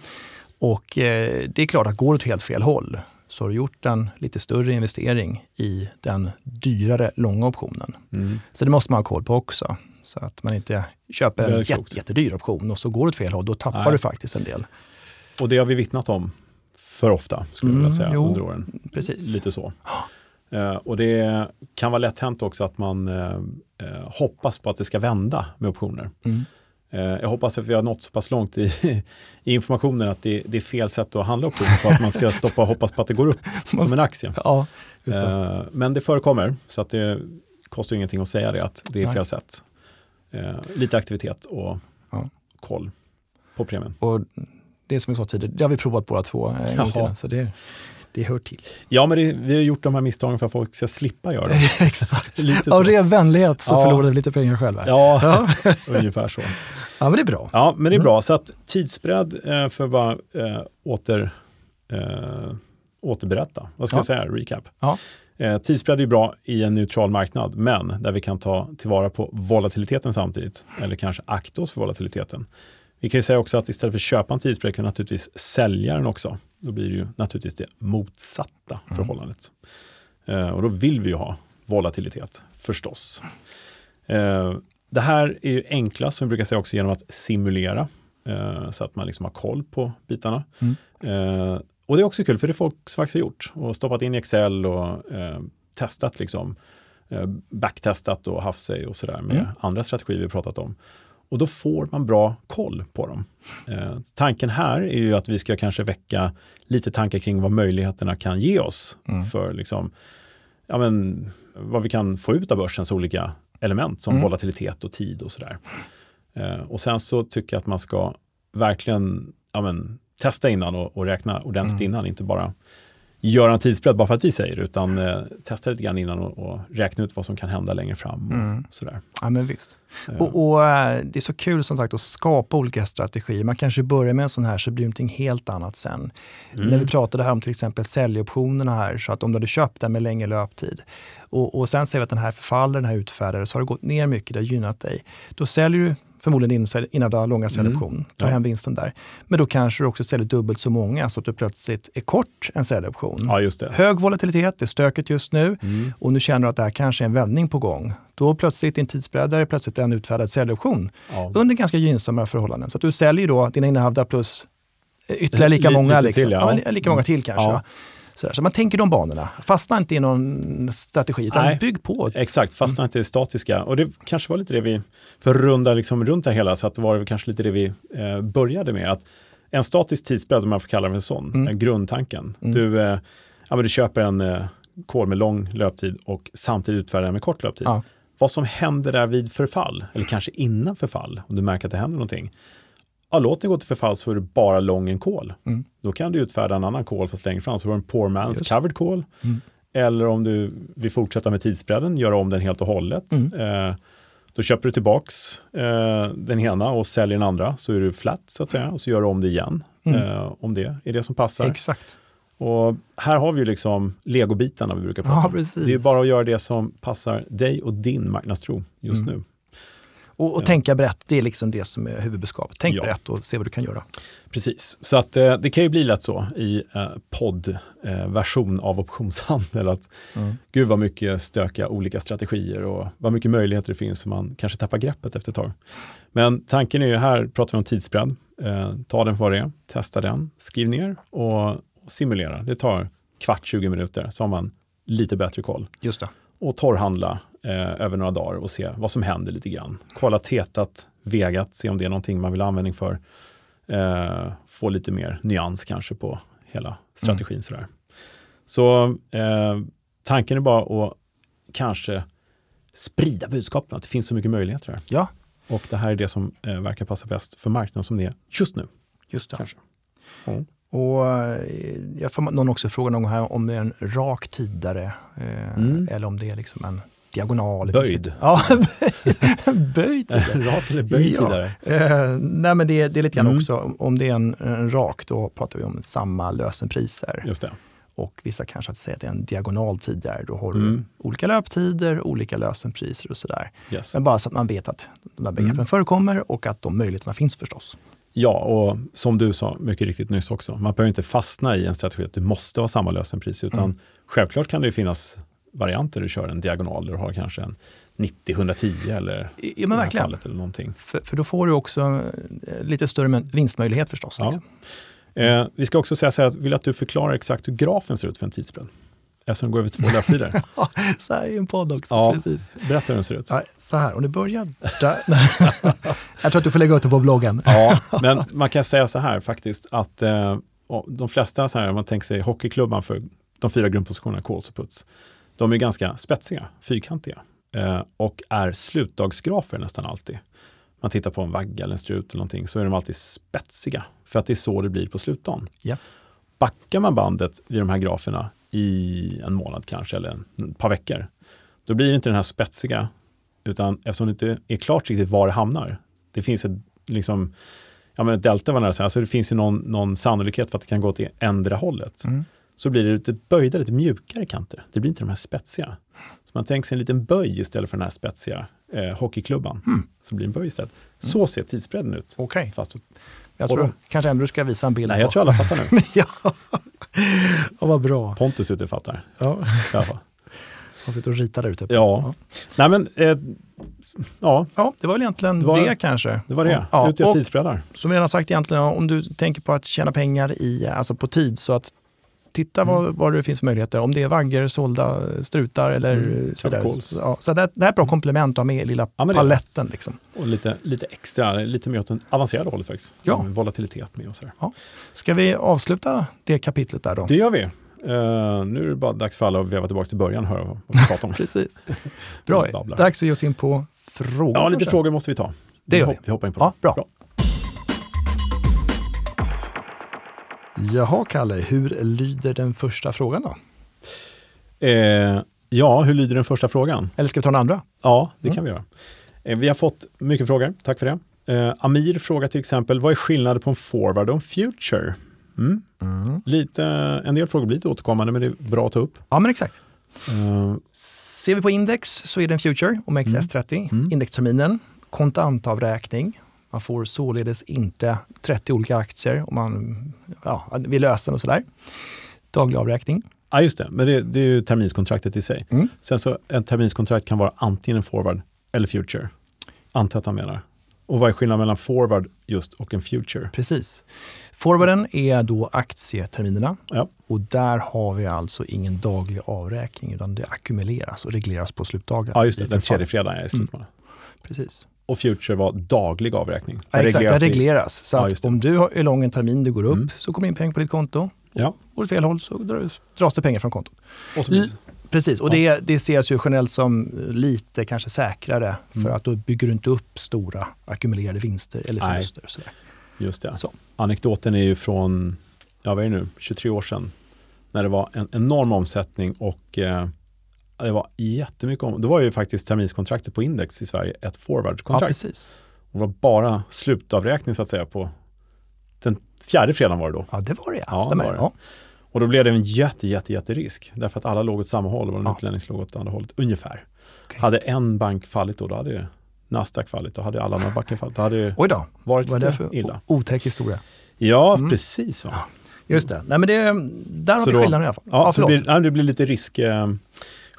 Och eh, det är klart att går du åt helt fel håll så har du gjort en lite större investering i den dyrare långa optionen. mm, Så det måste man ha koll på också. Så att man inte köper en klokt. jättedyr option och så går det åt fel håll. Då tappar Nej. du faktiskt en del. och det har vi vittnat om för ofta, skulle jag vilja Mm, säga, jo. under åren. Precis. Lite så. Eh, och det kan vara lätt hänt också att man eh, eh, hoppas på att det ska vända med optioner. Mm. Jag hoppas att vi har nått så pass långt i, i informationen att det, det är fel sätt att handla optioner på, att man ska stoppa och hoppas på att det går upp som en aktie. Ja, det. Men det förekommer, så att det kostar ingenting att säga det, att det är Nej. fel sätt. Eh, lite aktivitet och Ja. koll på premien. Och det som vi sa tidigare, det har vi provat båda två en gång så det, det hör till. Ja, men det, vi har gjort de här misstagen för att folk ska slippa göra dem. Exakt. Lite. Av ren vänlighet så Ja. förlorade vi lite pengar själva. Ja, Ja. ungefär så. ja, men det är bra. Ja, men det är Mm. bra. Så att tidsbredd eh, för att bara eh, åter, eh, återberätta. Vad ska Ja. jag säga? Recap. Ja. Eh, tidsbredd är bra i en neutral marknad, men där vi kan ta tillvara på volatiliteten samtidigt. Eller kanske akta oss för volatiliteten. Vi kan ju säga också att istället för att köpa en tidsbredd kan vi naturligtvis sälja den också. Då blir det ju naturligtvis det motsatta Mm. förhållandet. Eh, och då vill vi ju ha volatilitet, förstås. Eh, det här är ju enklast, som vi brukar säga också, genom att simulera. Eh, så att man liksom har koll på bitarna. Mm. Eh, och det är också kul, för det är folk som faktiskt har gjort. Och stoppat in i Excel och eh, testat, liksom, eh, backtestat och haft sig och sådär med Mm. andra strategier vi pratat om. Och då får man bra koll på dem. Eh, tanken här är ju att vi ska kanske väcka lite tankar kring vad möjligheterna kan ge oss Mm. för liksom, ja, men, vad vi kan få ut av börsens olika element som Mm. volatilitet och tid och sådär. Eh, och sen så tycker jag att man ska verkligen ja, men, testa innan och, och räkna ordentligt Mm. innan, inte bara göra en tidsbredd bara för att vi säger utan eh, testa lite grann innan och, och räkna ut vad som kan hända längre fram. Och Mm. sådär. Ja, men visst. Eh, Och, och eh, det är så kul som sagt att skapa olika strategier. Man kanske börjar med en sån här så blir det någonting helt annat sen. mm. När vi pratade här om till exempel säljoptionerna här, så att om du hade köpt den med längre löptid och, och sen ser vi att den här förfaller, den här utfärdare, så har det gått ner mycket, det har gynnat dig. Då säljer du förmodligen din innehavda långa säljoption, tar Ja. hem vinsten där. Men då kanske du också säljer dubbelt så många så att du plötsligt är kort en säljoption. Ja, just det. Hög volatilitet, det är stökigt just nu Mm. och nu känner du att det här kanske är en vändning på gång. Då plötsligt en tidsbreddare plötsligt en utfärdad säljoption Ja. under ganska gynnsamma förhållanden. Så att du säljer då dina innehavda plus eh, ytterligare lika Lite många. till, Liksom. ja. Ja, lika många till kanske. Sådär. Så man tänker de banorna. Fastna inte i någon strategi, utan Nej. bygg på. Exakt, fastna Mm. inte i det statiska. Och det kanske var lite det vi, för att runda liksom runt det hela, så att det var kanske lite det vi eh, började med. Att en statisk tidsbredd, om man får kalla det för sån, Mm. grundtanken. Mm. Du, eh, ja, du köper en eh, kol med lång löptid och samtidigt utfärdar den med kort löptid. Ja. Vad som händer där vid förfall, eller kanske innan förfall, om du märker att det händer någonting. Ja, låt den gå till förfall så är du bara lång en kol. Mm. Då kan du utfärda en annan kol fast längre fram, så du en poor man's Just. covered call. Mm. Eller om du vill fortsätta med tidsbredden, göra om den helt och hållet. Mm. Eh, då köper du tillbaks eh, den ena och säljer den andra, så är du flat så att säga, och så gör du om det igen. Mm. Eh, om det är det som passar. Exakt. Och här har vi ju liksom legobitarna vi brukar prata Ja, om. precis. Det är bara att göra det som passar dig och din marknadstro just Mm. nu. Och, och Ja. tänka brett, det är liksom det som är huvudbudskapet. Tänk Ja. brett och se vad du kan göra. Precis, så att eh, det kan ju bli lätt så i eh, poddversion av optionshandel att gud vad mycket stökiga olika strategier och vad mycket möjligheter det finns som man kanske tappar greppet efter ett tag. Men tanken är ju här, pratar vi om tidsbredd, eh, ta den för vad det är, testa den, skriv ner och, och simulera. Det tar kvart, 20 minuter så har man lite bättre koll. Just det. Och torrhandla eh, över några dagar och se vad som händer lite grann. Kolla tetat, vegat, se om det är någonting man vill ha användning för. Eh, få lite mer nyans kanske på hela strategin. Sådär. Så eh, tanken är bara att kanske sprida budskapen, att det finns så mycket möjligheter här. Ja, Och det här är det som eh, verkar passa bäst för marknaden som det är just nu. just det. Kanske. Ja. Och eh, jag får någon också fråga någon här om det är en rak tidare eh, Mm. eller om det är liksom en diagonal. Böjd. Ja, böjd. Rak eller böjd Ja. Eh, nej men det, det är lite grann Mm. också, om det är en, en rak då pratar vi om samma lösenpriser. Just det. Och vissa kanske att säga att det är en diagonal tidigare. Då har du Mm. olika löptider, olika lösenpriser och sådär. Yes. Men bara så att man vet att de där begreppen Mm. förekommer och att de möjligheterna finns förstås. Ja, och som du sa mycket riktigt nyss också, man behöver inte fastna i en strategi att du måste ha samma lösenpris, utan Mm. självklart kan det ju varianter. Du kör en diagonal där du har kanske en 90-110 eller Ja men det verkligen. fallet eller någonting. För, för då får du också eh, lite större vinstmöjlighet förstås. Ja. Liksom. Eh, vi ska också säga så här, att vill att du förklarar exakt hur grafen ser ut för en tidsbredd. Eftersom den går över två löptider. så här i en podd också. Ja. Precis. Berätta hur den ser ut. Ja, så här, och det börjar där. Jag tror att du får lägga ut det på bloggen. Ja, men man kan säga så här faktiskt att eh, de flesta, så här, om man tänker sig hockeyklubban för de fyra grundpositionerna, calls och puts, de är ganska spetsiga, fyrkantiga eh, och är slutdagsgrafer nästan alltid. Man tittar på en vagga eller en strut eller någonting så är de alltid spetsiga för att det är så det blir på slutdagen. Ja. Backar man bandet vid de här graferna i en månad kanske eller ett par veckor, då blir det inte den här spetsiga, utan eftersom det inte är klart riktigt var det hamnar, det finns ett, liksom, ja men ett delta var nära alltså det finns ju någon, någon sannolikhet för att det kan gå åt ändra hållet, Mm. Så blir det lite böjda, lite mjukare kanter. Det blir inte de här spetsiga. Så man tänker sig en liten böj istället för den här spetsiga eh, hockeyklubban, Mm. så blir det en böj istället. Så ser tidsbredden ut. Okej, Fast, jag tror kanske ändå du ska visa en bild. nej, på- jag tror alla fattar nu. ja. ja, vad bra. Pontus ute fattar. Ja. i alla fall. Han sitter och ritar där ute. Ja. Nej men, eh, ja, Ja, det var väl egentligen Det det, var- kanske. det var det. Ja, Ut och och tidsbreddar. som vi redan sagt egentligen, om du tänker på att tjäna pengar i, alltså på tid, så att titta Mm. vad, vad det finns för möjligheter. Om det är vaggor, sålda strutar eller Mm, så vidare. Så, ja, så det, det här är ett bra komplement att ha med i lilla Ja, paletten. Liksom. Och lite, lite extra, lite mer åt den avancerade hållet faktiskt. Ja. Med Volatilitet med och sådär. Ska vi avsluta det kapitlet där då? Det gör vi. Eh, nu är det bara dags för alla att veva tillbaka till början och höra vad vi pratar om. Precis. Bra, dags att ge oss in på frågor. Ja, lite frågor måste vi ta. Det vi, gör vi. vi hoppar in på Ja, det. bra. Jaha, Kalle, hur lyder den första frågan då? Eh, ja, hur lyder den första frågan? Eller ska vi ta den andra? Ja, det Mm. kan vi göra. Eh, vi har fått mycket frågor, tack för det. Eh, Amir frågar till exempel, vad är skillnaden på en forward och en future? Mm. Lite, en del frågor blir lite återkommande, men det är bra att ta upp. Ja, men exakt. Eh, Ser vi på index så är det en Future, OMXS30, Mm. indexterminen, kontantavräkning. Man får således inte 30 olika aktier om man ja, vill lösen och sådär. Daglig avräkning. Ja, just det. Men det, det är ju terminskontraktet i sig. Mm. Sen så, en terminskontrakt kan vara antingen en forward eller future. Antar att han menar. Och vad är skillnaden mellan forward just och en future? Precis. Forwarden är då aktieterminerna Ja. och där har vi alltså ingen daglig avräkning utan det ackumuleras och regleras på slutdagen. Ja, just det. Den tredje fredagen är slutmånad. Precis. Och future var daglig avräkning. Ja, exakt, det till- regleras. Så Ja, att det. om du har- är lång en termin, det går upp, Mm. så kommer in pengar på ditt konto. Ja, Går åt fel håll så dras, dras det pengar från kontot. och I- Precis, och det, det ses ju generellt som lite kanske säkrare för Mm. att då bygger du inte upp stora ackumulerade vinster eller Nej. förluster. Sådär. just det. Så. Anekdoten är ju från, ja vad är det nu, 23 år sedan. När det var en enorm omsättning och eh, det var jättemycket om. Det var ju faktiskt terminskontraktet på index i Sverige ett Ja, forwardkontrakt. precis. det var bara slutavräkning så att säga på den fjärde fredagen var det då. Ja, det var det Ja, ja. det var det. Ja. Och då blev det en jätte, jätte, jätterisk. Därför att alla låg åt samma håll och en Ja. utlänning låg åt andra hållet ungefär. Okej. Hade en bank fallit då, då hade Nasdaq fallit, då hade alla andra backar fallit. Då hade det Oj då, varit vad är det för illa. otäck historia? Ja, Mm. precis. Va? Just det. Nej men det, där har Så vi då- skillnaden i alla fall. Ja, Ja, så det blir, ja, det blir lite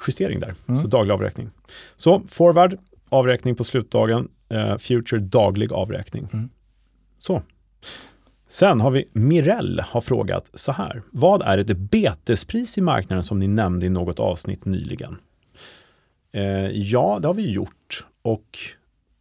riskjustering där. Mm. Så daglig avräkning. Så forward, avräkning på slutdagen. Eh, future, daglig avräkning. Mm. Så. Sen har vi Mirell har frågat så här. Vad är ett betespris i marknaden som ni nämnde i något avsnitt nyligen? Eh, ja, det har vi gjort. Och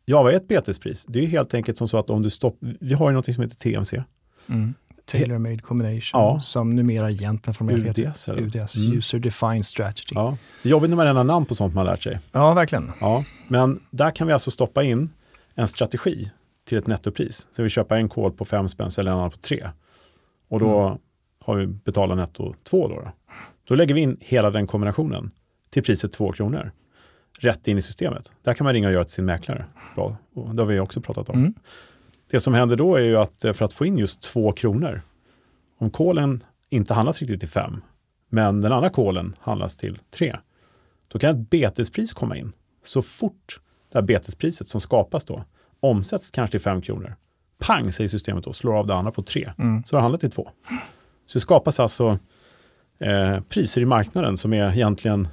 ja, vad är ett betespris? Det är helt enkelt som så att om du stoppar, vi har ju något som heter TMC. Mm. Tailor made combination Ja. som numera egentligen formellt heter UDS? UDS, Mm. User Defined Strategy. Ja, Ja. Det är jobbigt när man ändrar namn på sånt man har lärt sig. verkligen. Ja, men där kan vi alltså stoppa in en strategi till ett nettopris. Så vi köper en kol på fem spänn eller en annan på tre. Och då Mm. har vi betalat netto två då, då. Då lägger vi in hela den kombinationen till priset två kronor. Rätt in i systemet. Där kan man ringa och göra till sin mäklare. Bra. Och det har vi också pratat om. Mm. Det som händer då är ju att eh, för att få in just två kronor, om kolen inte handlas riktigt till fem, men den andra kolen handlas till tre, då kan ett betespris komma in. Så fort det här betespriset som skapas då omsätts kanske till fem kronor, pang säger systemet då, slår av det andra på tre, Mm. så har det handlat till två. Så det skapas alltså eh, priser i marknaden som är egentligen,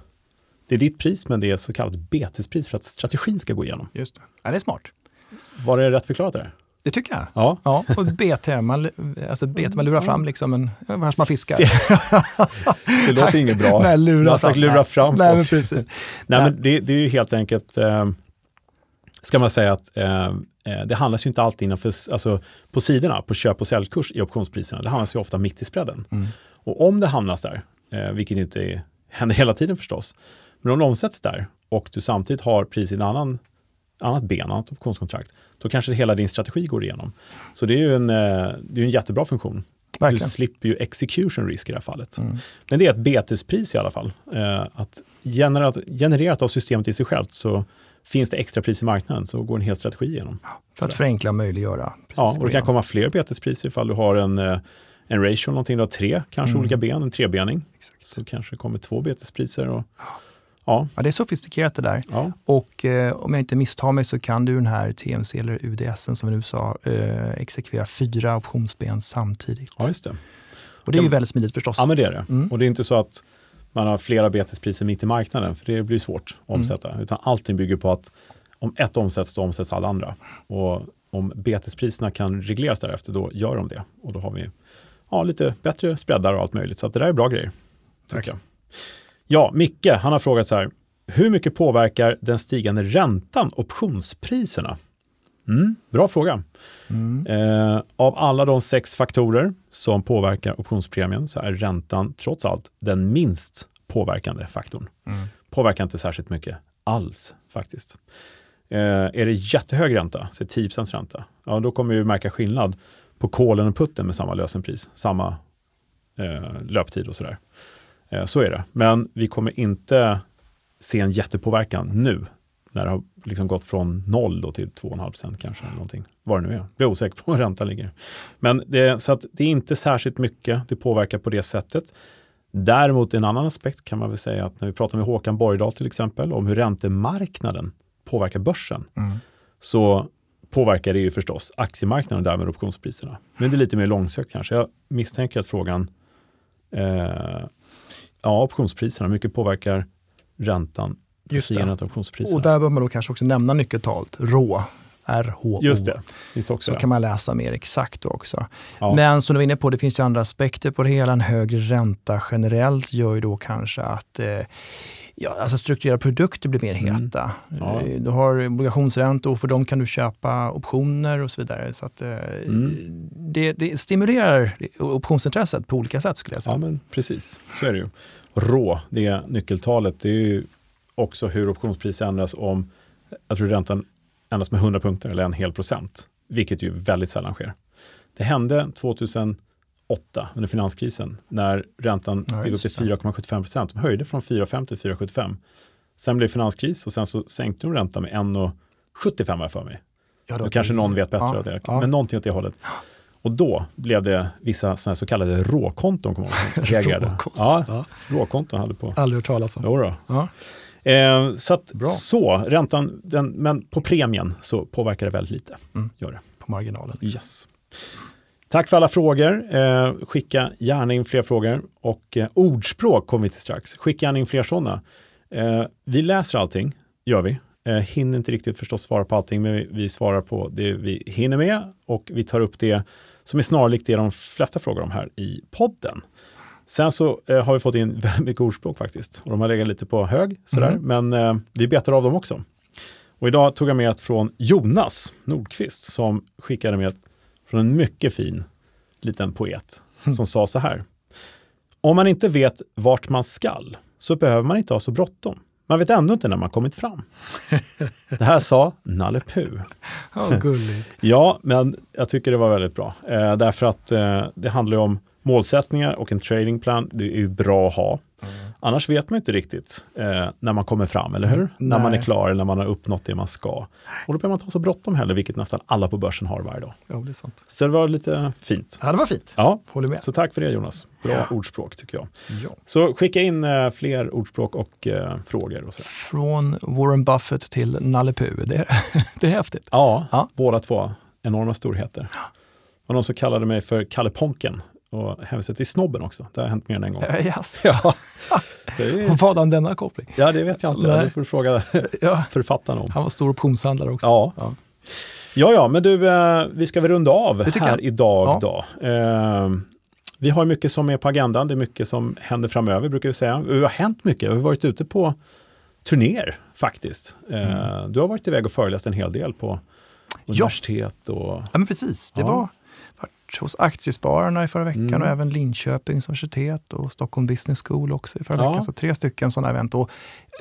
det är ditt pris men det är så kallat betespris för att strategin ska gå igenom. Just det. Ja, det är smart. Var det rätt förklarat där? Det tycker jag. Ja, Ja, och BT, man, alltså BT, man lurar fram liksom en, som man fiskar. det låter inget bra. Nej, lura Nasdaq fram. lurar fram Nej, men folk. precis. Nej, Nej. men det, det är ju helt enkelt, eh, ska man säga att eh, eh, det handlas ju inte alltid innanför, alltså på sidorna, på köp och säljkurs i optionspriserna. Det handlas ju ofta mitt i spreaden. Mm. Och om det hamnas där, eh, vilket inte är, händer hela tiden förstås, men om det omsätts där och du samtidigt har pris i en annan annat ben, annat optionskontrakt, då kanske hela din strategi går igenom. Så det är ju en, eh, det är en jättebra funktion. Du Verkligen. slipper ju execution risk i det här fallet. Mm. Men det är ett betespris i alla fall. Eh, att genererat, genererat av systemet i sig självt så finns det extra pris i marknaden så går en hel strategi igenom. För att Sådär. förenkla och möjliggöra. Precis Ja, och det kan komma fler betespriser ifall du har en, eh, en ratio, någonting, du har tre kanske Mm. olika ben, en trebening. Exakt. Så kanske det kommer två betespriser. Och, ja, Ja, det är sofistikerat det där. ja, Och eh, om jag inte misstar mig så kan du den här TMC eller UDS som vi nu sa eh, exekvera fyra optionsben samtidigt. ja, just det. Och det är ju väldigt smidigt förstås. Ja, men det är det. Mm. Och det är inte så att man har flera betespriser mitt i marknaden, för det blir svårt att omsätta. Utan allting bygger på att om ett omsätts, då omsätts alla andra. Och om betespriserna kan regleras därefter, då gör de det. Och då har vi ja, lite bättre spreadar och allt möjligt. Så det där är bra grejer. Tycker jag. Ja, Micke, han har frågat så här. Hur mycket påverkar den stigande räntan optionspriserna? Mm, bra fråga. Mm. Eh, av alla de sex faktorer som påverkar optionspremien så är räntan trots allt den minst påverkande faktorn. Mm. Påverkar inte särskilt mycket alls faktiskt. Eh, är det jättehög ränta, säg 10 ränta, ja då kommer vi märka skillnad på kolen och putten med samma lösenpris, samma eh, löptid och sådär. Eh, så är det, men vi kommer inte se en jättepåverkan nu när det har liksom gått från 0 då till 2,5 procent kanske, någonting, vad det nu är. Jag blir osäker på var räntan ligger. Men det, så att det är inte särskilt mycket det påverkar på det sättet. Däremot en annan aspekt kan man väl säga att när vi pratar med Håkan Borgdahl till exempel om hur räntemarknaden påverkar börsen Mm. så påverkar det ju förstås aktiemarknaden och därmed optionspriserna. Men det är lite mer långsökt kanske. Jag misstänker att frågan, eh, ja optionspriserna, hur mycket påverkar räntan Just det. optionspriserna? Och där bör man då kanske också nämna nyckeltalet RÅ. RHO. Just det, visst också Så det. kan man läsa mer exakt också. Ja. Men som du var inne på, det finns ju andra aspekter på det hela. En högre ränta generellt gör ju då kanske att eh, ja, alltså strukturerade produkter blir mer Mm. heta. Ja. Eh, Du har obligationsräntor och för dem kan du köpa optioner och så vidare. Så att, eh, Mm. det, det stimulerar optionsintresset på olika sätt skulle jag säga. Ja, men precis. Så är det ju. Rå, det nyckeltalet, det är ju också hur optionspris ändras om, jag tror räntan ändras med 100 punkter eller en hel procent, vilket ju väldigt sällan sker. Det hände 2008 under finanskrisen när räntan Ja, steg upp till just det. 4,75 procent. De höjde från 4,5 till 4,75. Sen blev det finanskris och sen så sänkte de räntan med 1,75 har för mig. Ja, Då kanske någon vet bättre ja, det, ja. men någonting åt det hållet. Och då blev det vissa såna så kallade råkonton kommer jag reagerade. Råkonton, Ja, ja. råkonton hade på. Aldrig hört talas om. Då. Ja. Eh, så att, så, räntan, den, men på premien så påverkar det väldigt lite. Mm. Gör det. På marginalen. Yes. Tack för alla frågor. Eh, skicka gärna in fler frågor. Och eh, ordspråk kommer vi till strax. Skicka gärna in fler sådana. Eh, vi läser allting, gör vi. Eh, hinner inte riktigt förstås svara på allting, men vi, vi svarar på det vi hinner med och vi tar upp det som är snarlikt det de flesta frågar om här i podden. Sen så eh, har vi fått in väldigt mycket ordspråk faktiskt. Och de har legat lite på hög, sådär. Mm. men eh, vi betar av dem också. Och idag tog jag med ett från Jonas Nordqvist som skickade med från en mycket fin liten poet som sa så här. Om man inte vet vart man skall så behöver man inte ha så bråttom. Man vet ändå inte när man kommit fram. Det här sa Nalle Puh. Ja, gulligt. Ja, men jag tycker det var väldigt bra. Eh, därför att eh, det handlar ju om målsättningar och en tradingplan. Det är ju bra att ha. Annars vet man inte riktigt eh, när man kommer fram, eller hur? När man är klar eller när man har uppnått det man ska. Och då behöver man inte ha så bråttom heller, vilket nästan alla på börsen har varje dag. Ja, det är sant. Så det var lite fint. Ja, det var fint. Ja, Håller med. så tack för det Jonas. Bra Ja. ordspråk tycker jag. Ja. Så skicka in eh, fler ordspråk och eh, frågor. Och så. Från Warren Buffett till Nalle Puh. Det, är- det är häftigt. Ja, Ja. båda två enorma storheter. Och någon som kallade mig för Kalle Ponken och hänvisade till snobben också. Det har hänt mer än en gång. Yes. Ja, är, Och Vad han denna koppling? ja, det vet jag inte. Nej. Det får du fråga Ja. författaren om. Han var stor optionshandlare också. Ja. Ja. Ja, ja, men du, eh, vi ska väl runda av här jag. idag Ja. då. Eh, vi har mycket som är på agendan, det är mycket som händer framöver brukar vi säga. Det har hänt mycket, vi har varit ute på turnéer faktiskt. Eh, Mm. Du har varit iväg och föreläst en hel del på universitet och Ja, men precis. Det Ja. var hos Aktiespararna i förra veckan Mm. och även Linköpings universitet och Stockholm Business School också i förra Ja. veckan. Så tre stycken sådana event. Och,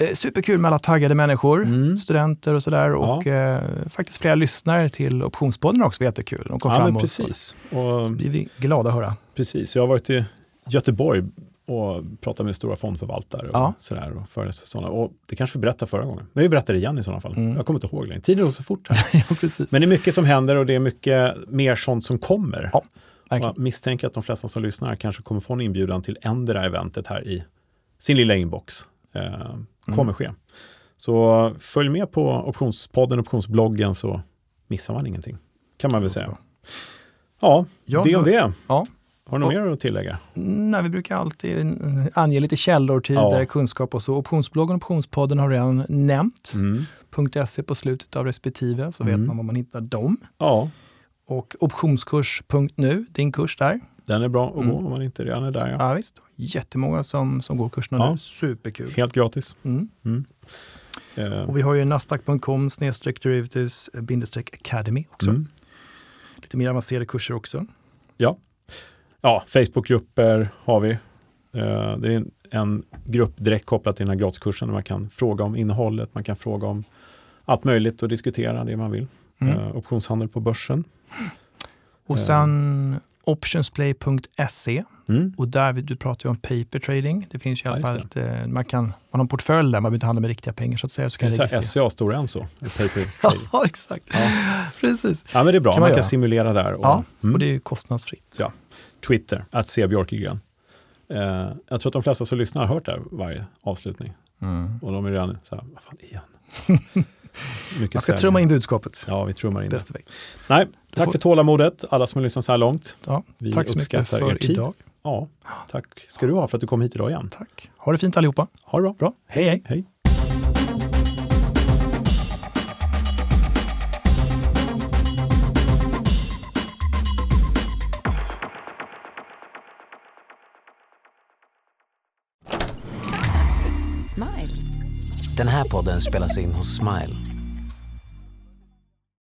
eh, superkul med alla taggade människor, Mm. studenter och sådär. Och eh, faktiskt flera lyssnare till Optionspodden också, var jättekul. De kom Ja, fram och precis. Och, så blir vi glada att höra. precis. Jag har varit i Göteborg och pratat med stora fondförvaltare och Ja. sådär och föreläst för sådana. Och det kanske vi berättade förra gången, men vi berättar det igen i sådana fall. Mm. Jag kommer inte ihåg längre. Tiden går så fort här. ja. Men det är mycket som händer och det är mycket mer sånt som kommer. Ja, jag misstänker att de flesta som lyssnar kanske kommer få en inbjudan till ändra eventet här i sin lilla inbox. Eh, kommer Mm. ske. Så följ med på optionspodden, optionsbloggen så missar man ingenting. Kan man väl säga. Ja, Ja, det om det. Ja. Har du något mer att tillägga? Nej, vi brukar alltid ange lite källor, tider, Ja. kunskap och så. Optionsbloggen och Optionspodden har redan nämnt. Mm. .se på slutet av respektive, så vet Mm. man var man hittar dem. Ja, Och optionskurs.nu, din kurs där. den är bra att Mm. gå om man inte redan är där. Ja. Ja, visst. Jättemånga som, som går kurserna Ja. nu. Superkul. Helt gratis. Mm. Eh, Och vi har ju nasdaq.com derivatives eh, academy också. mm. Lite mer avancerade kurser också. Ja, Facebookgrupper har vi. Eh, Det är en- grupp direkt kopplat till den här gratiskursen där man kan fråga om innehållet, man kan fråga om allt möjligt och diskutera det man vill. Mm. Eh, Optionshandel på börsen. Och sen optionsplay.se Mm. och där du pratar ju om paper trading. Det finns ju i alla Ja, fall, ett, eh, man, kan, man har en portfölj där, man behöver inte handla med riktiga pengar så att säga. Så Det kan är så här registrera. SCA Stora Enso. Paper trading. Ja, exakt. Ja. Precis. ja, men det är bra. Kan man, man kan simulera där. Och, Ja, mm. och det är ju kostnadsfritt. Twitter, att se Björkegren. Eh, jag tror att de flesta som lyssnar har hört det här varje avslutning. Mm. Och de är redan så här, vad fan igen? Mycket Man ska sälj. trumma in budskapet. Ja, vi trummar in det. Bästa väg. Nej, tack får- för tålamodet, alla som har lyssnat så här långt. Ja, Vi tack så mycket för idag. Ja, tack ska du ha för att du kom hit idag igen. Tack. Ha det fint allihopa. Ha det bra. Bra. Hej, hej. Hej. Den här podden spelas in hos Smile.